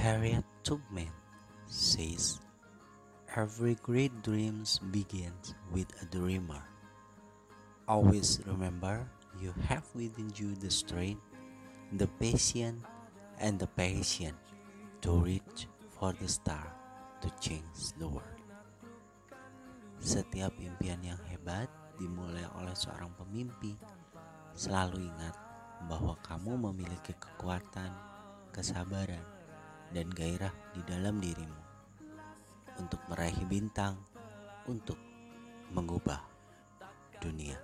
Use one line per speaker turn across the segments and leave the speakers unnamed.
Harriet Tubman says, Every great dream begins with a dreamer. Always remember you have within you the strength, the patience, and the passion to reach for the star to change the world. Setiap impian yang hebat dimulai oleh seorang pemimpi. Selalu ingat bahwa kamu memiliki kekuatan, kesabaran, dan gairah di dalam dirimu untuk meraih bintang, untuk mengubah dunia.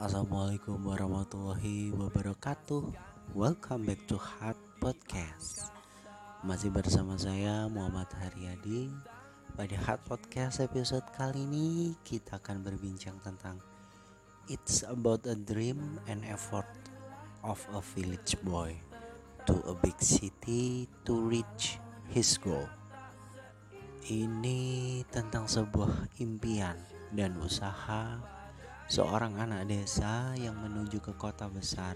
Assalamualaikum warahmatullahi wabarakatuh. Welcome back to Heart Podcast. Masih bersama saya Muhammad Haryadi. Pada Heart Podcast episode kali ini kita akan berbincang tentang It's about a dream and effort of a village boy to a big city to reach his goal. Ini tentang sebuah impian dan usaha seorang anak desa yang menuju ke kota besar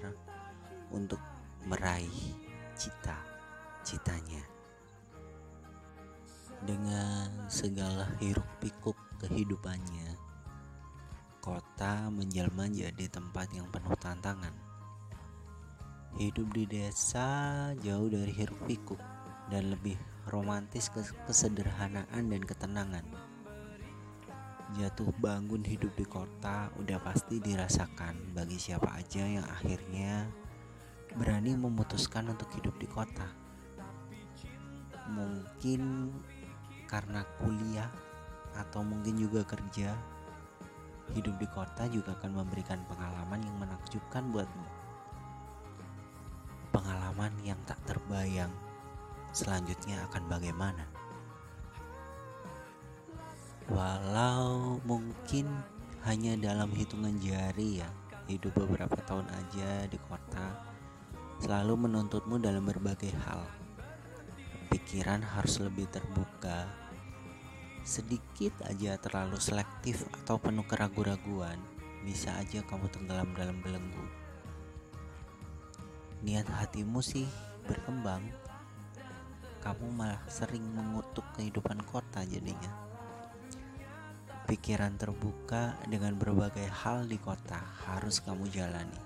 untuk meraih cita-citanya. Dengan segala hiruk pikuk kehidupannya, kota menjelma jadi tempat yang penuh tantangan Hidup di desa jauh dari hiruk pikuk dan lebih romantis ke kesederhanaan dan ketenangan. Jatuh bangun hidup di kota udah pasti dirasakan bagi siapa aja yang akhirnya berani memutuskan untuk hidup di kota. Mungkin karena kuliah atau mungkin juga kerja, hidup di kota juga akan memberikan pengalaman yang menakjubkan buatmu pengalaman yang tak terbayang selanjutnya akan bagaimana. Walau mungkin hanya dalam hitungan jari ya, hidup beberapa tahun aja di kota selalu menuntutmu dalam berbagai hal. Pikiran harus lebih terbuka. Sedikit aja terlalu selektif atau penuh keraguan-raguan, bisa aja kamu tenggelam dalam belenggu niat hatimu sih berkembang. Kamu malah sering mengutuk kehidupan kota jadinya. Pikiran terbuka dengan berbagai hal di kota harus kamu jalani.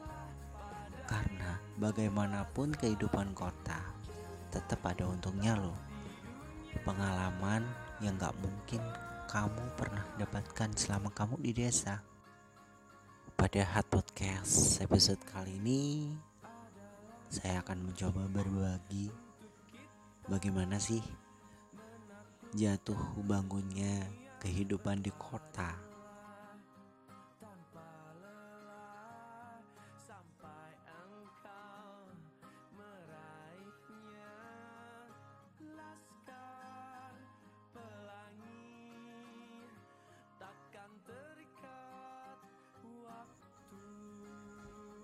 Karena bagaimanapun kehidupan kota tetap ada untungnya loh. Pengalaman yang gak mungkin kamu pernah dapatkan selama kamu di desa. Pada Hot Podcast episode kali ini saya akan mencoba berbagi bagaimana sih jatuh bangunnya kehidupan di kota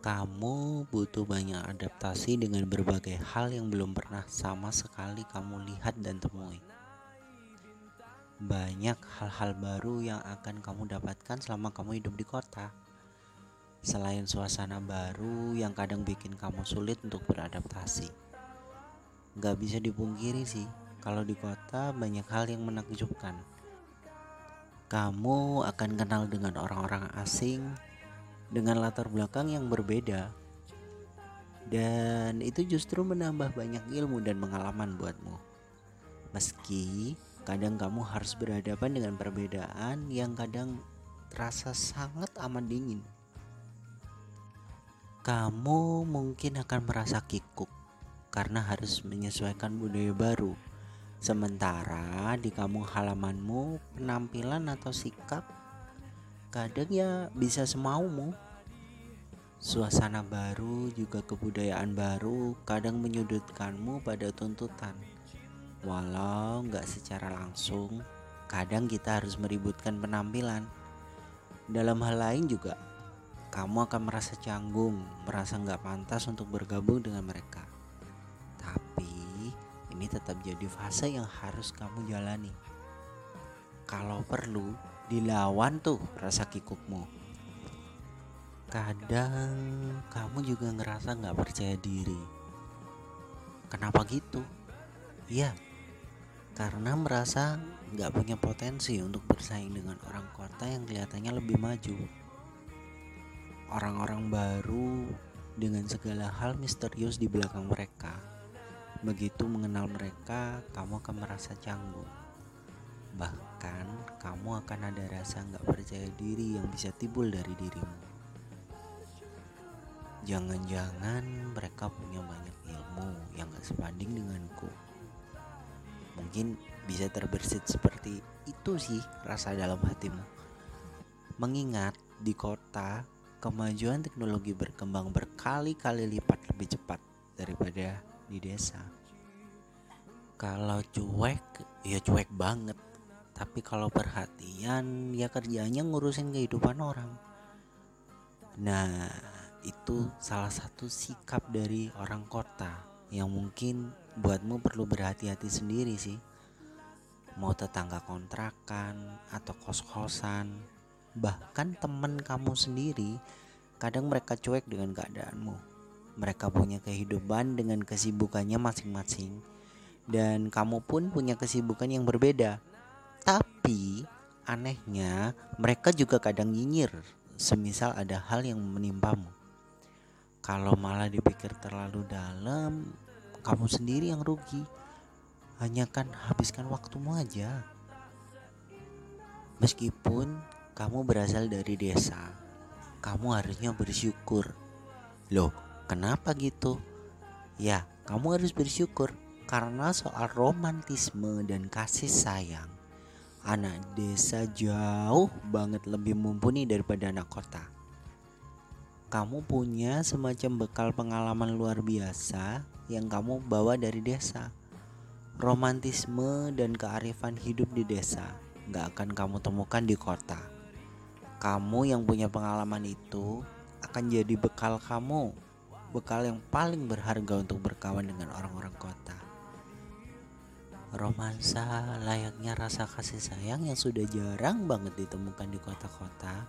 Kamu butuh banyak adaptasi dengan berbagai hal yang belum pernah sama sekali kamu lihat dan temui. Banyak hal-hal baru yang akan kamu dapatkan selama kamu hidup di kota. Selain suasana baru yang kadang bikin kamu sulit untuk beradaptasi. Gak bisa dipungkiri sih, kalau di kota banyak hal yang menakjubkan. Kamu akan kenal dengan orang-orang asing dengan latar belakang yang berbeda. Dan itu justru menambah banyak ilmu dan pengalaman buatmu. Meski kadang kamu harus berhadapan dengan perbedaan yang kadang terasa sangat amat dingin. Kamu mungkin akan merasa kikuk karena harus menyesuaikan budaya baru. Sementara di kampung halamanmu, penampilan atau sikap kadang ya bisa semaumu. Suasana baru juga kebudayaan baru kadang menyudutkanmu pada tuntutan. Walau nggak secara langsung kadang kita harus meributkan penampilan. Dalam hal lain juga kamu akan merasa canggung merasa nggak pantas untuk bergabung dengan mereka. Tapi ini tetap jadi fase yang harus kamu jalani. Kalau perlu dilawan tuh rasa kikukmu kadang kamu juga ngerasa nggak percaya diri Kenapa gitu? Iya, karena merasa nggak punya potensi untuk bersaing dengan orang kota yang kelihatannya lebih maju. Orang-orang baru dengan segala hal misterius di belakang mereka. Begitu mengenal mereka, kamu akan merasa canggung. Bahkan kamu akan ada rasa nggak percaya diri yang bisa timbul dari dirimu. Jangan-jangan mereka punya banyak ilmu yang gak sebanding denganku. Mungkin bisa terbersit seperti itu sih rasa dalam hatimu. Mengingat di kota kemajuan teknologi berkembang berkali-kali lipat lebih cepat daripada di desa. Kalau cuek, ya cuek banget. Tapi kalau perhatian, ya kerjanya ngurusin kehidupan orang. Nah, itu salah satu sikap dari orang kota yang mungkin buatmu perlu berhati-hati sendiri sih. Mau tetangga kontrakan atau kos-kosan, bahkan teman kamu sendiri, kadang mereka cuek dengan keadaanmu. Mereka punya kehidupan dengan kesibukannya masing-masing, dan kamu pun punya kesibukan yang berbeda. Tapi anehnya, mereka juga kadang nyinyir, semisal ada hal yang menimpamu. Kalau malah dipikir terlalu dalam, kamu sendiri yang rugi. Hanya kan habiskan waktumu aja. Meskipun kamu berasal dari desa, kamu harusnya bersyukur. Loh, kenapa gitu? Ya, kamu harus bersyukur karena soal romantisme dan kasih sayang. Anak desa jauh banget lebih mumpuni daripada anak kota kamu punya semacam bekal pengalaman luar biasa yang kamu bawa dari desa. Romantisme dan kearifan hidup di desa gak akan kamu temukan di kota. Kamu yang punya pengalaman itu akan jadi bekal kamu, bekal yang paling berharga untuk berkawan dengan orang-orang kota. Romansa layaknya rasa kasih sayang yang sudah jarang banget ditemukan di kota-kota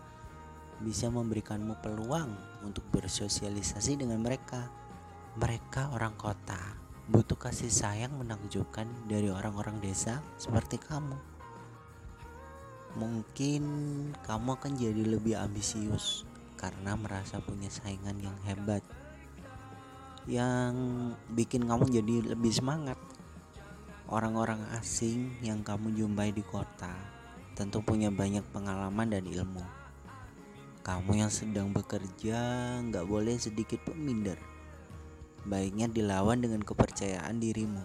bisa memberikanmu peluang untuk bersosialisasi dengan mereka. Mereka orang kota, butuh kasih sayang menakjubkan dari orang-orang desa seperti kamu. Mungkin kamu akan jadi lebih ambisius karena merasa punya saingan yang hebat. Yang bikin kamu jadi lebih semangat. Orang-orang asing yang kamu jumpai di kota tentu punya banyak pengalaman dan ilmu kamu yang sedang bekerja nggak boleh sedikit pun minder. Baiknya dilawan dengan kepercayaan dirimu.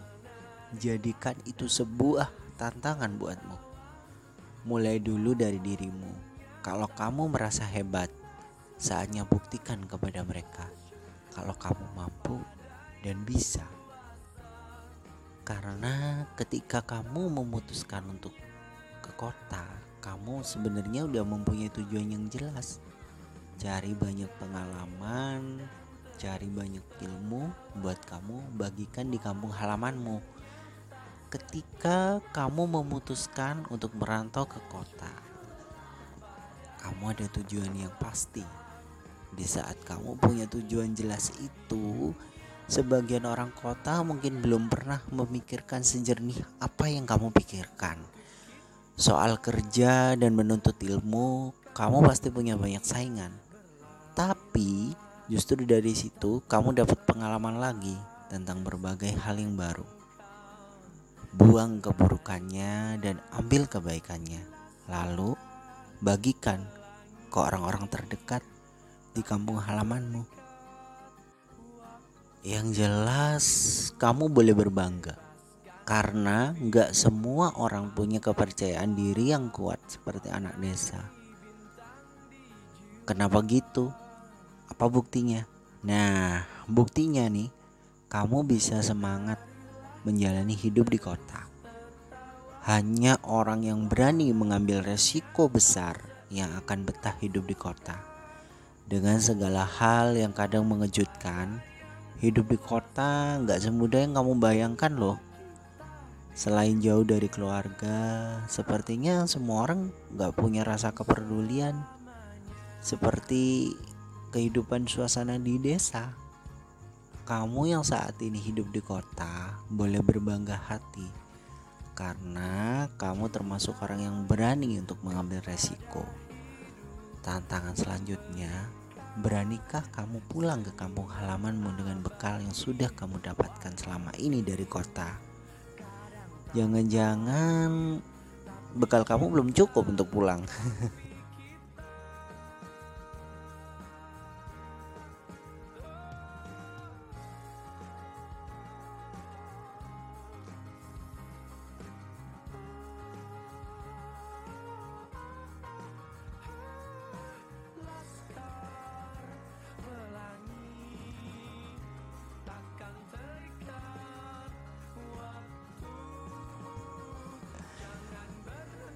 Jadikan itu sebuah tantangan buatmu. Mulai dulu dari dirimu. Kalau kamu merasa hebat, saatnya buktikan kepada mereka kalau kamu mampu dan bisa. Karena ketika kamu memutuskan untuk ke kota, kamu sebenarnya udah mempunyai tujuan yang jelas cari banyak pengalaman, cari banyak ilmu buat kamu bagikan di kampung halamanmu. Ketika kamu memutuskan untuk merantau ke kota, kamu ada tujuan yang pasti. Di saat kamu punya tujuan jelas itu, sebagian orang kota mungkin belum pernah memikirkan sejernih apa yang kamu pikirkan. Soal kerja dan menuntut ilmu, kamu pasti punya banyak saingan. Tapi justru dari situ kamu dapat pengalaman lagi tentang berbagai hal yang baru. Buang keburukannya dan ambil kebaikannya. Lalu bagikan ke orang-orang terdekat di kampung halamanmu. Yang jelas kamu boleh berbangga karena nggak semua orang punya kepercayaan diri yang kuat seperti anak desa. Kenapa gitu? Apa buktinya? Nah, buktinya nih, kamu bisa semangat menjalani hidup di kota. Hanya orang yang berani mengambil resiko besar yang akan betah hidup di kota. Dengan segala hal yang kadang mengejutkan, hidup di kota nggak semudah yang kamu bayangkan loh. Selain jauh dari keluarga, sepertinya semua orang nggak punya rasa kepedulian. Seperti kehidupan suasana di desa. kamu yang saat ini hidup di kota boleh berbangga hati karena kamu termasuk orang yang berani untuk mengambil resiko. Tantangan selanjutnya, beranikah kamu pulang ke kampung halamanmu dengan bekal yang sudah kamu dapatkan selama ini dari kota? Jangan-jangan bekal kamu belum cukup untuk pulang.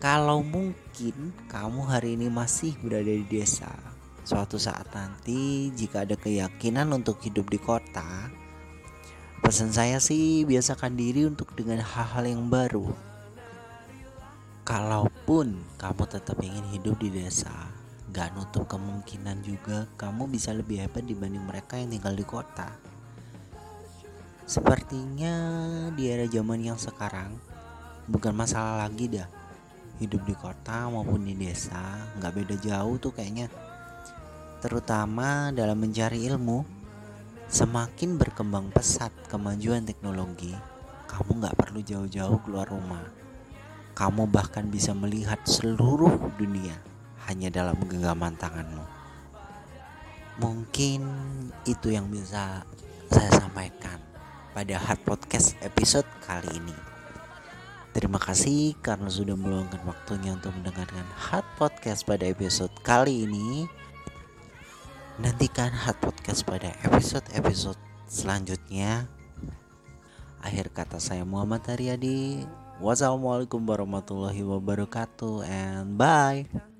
Kalau mungkin kamu hari ini masih berada di desa, suatu saat nanti jika ada keyakinan untuk hidup di kota, pesan saya sih biasakan diri untuk dengan hal-hal yang baru. Kalaupun kamu tetap ingin hidup di desa, gak nutup kemungkinan juga kamu bisa lebih hebat dibanding mereka yang tinggal di kota. Sepertinya di era zaman yang sekarang bukan masalah lagi dah hidup di kota maupun di desa nggak beda jauh tuh kayaknya. Terutama dalam mencari ilmu semakin berkembang pesat kemajuan teknologi kamu nggak perlu jauh-jauh keluar rumah. Kamu bahkan bisa melihat seluruh dunia hanya dalam genggaman tanganmu. Mungkin itu yang bisa saya sampaikan pada hard podcast episode kali ini Terima kasih karena sudah meluangkan waktunya untuk mendengarkan Hot Podcast pada episode kali ini. Nantikan Hot Podcast pada episode-episode selanjutnya. Akhir kata saya Muhammad Haryadi. Wassalamualaikum warahmatullahi wabarakatuh and bye.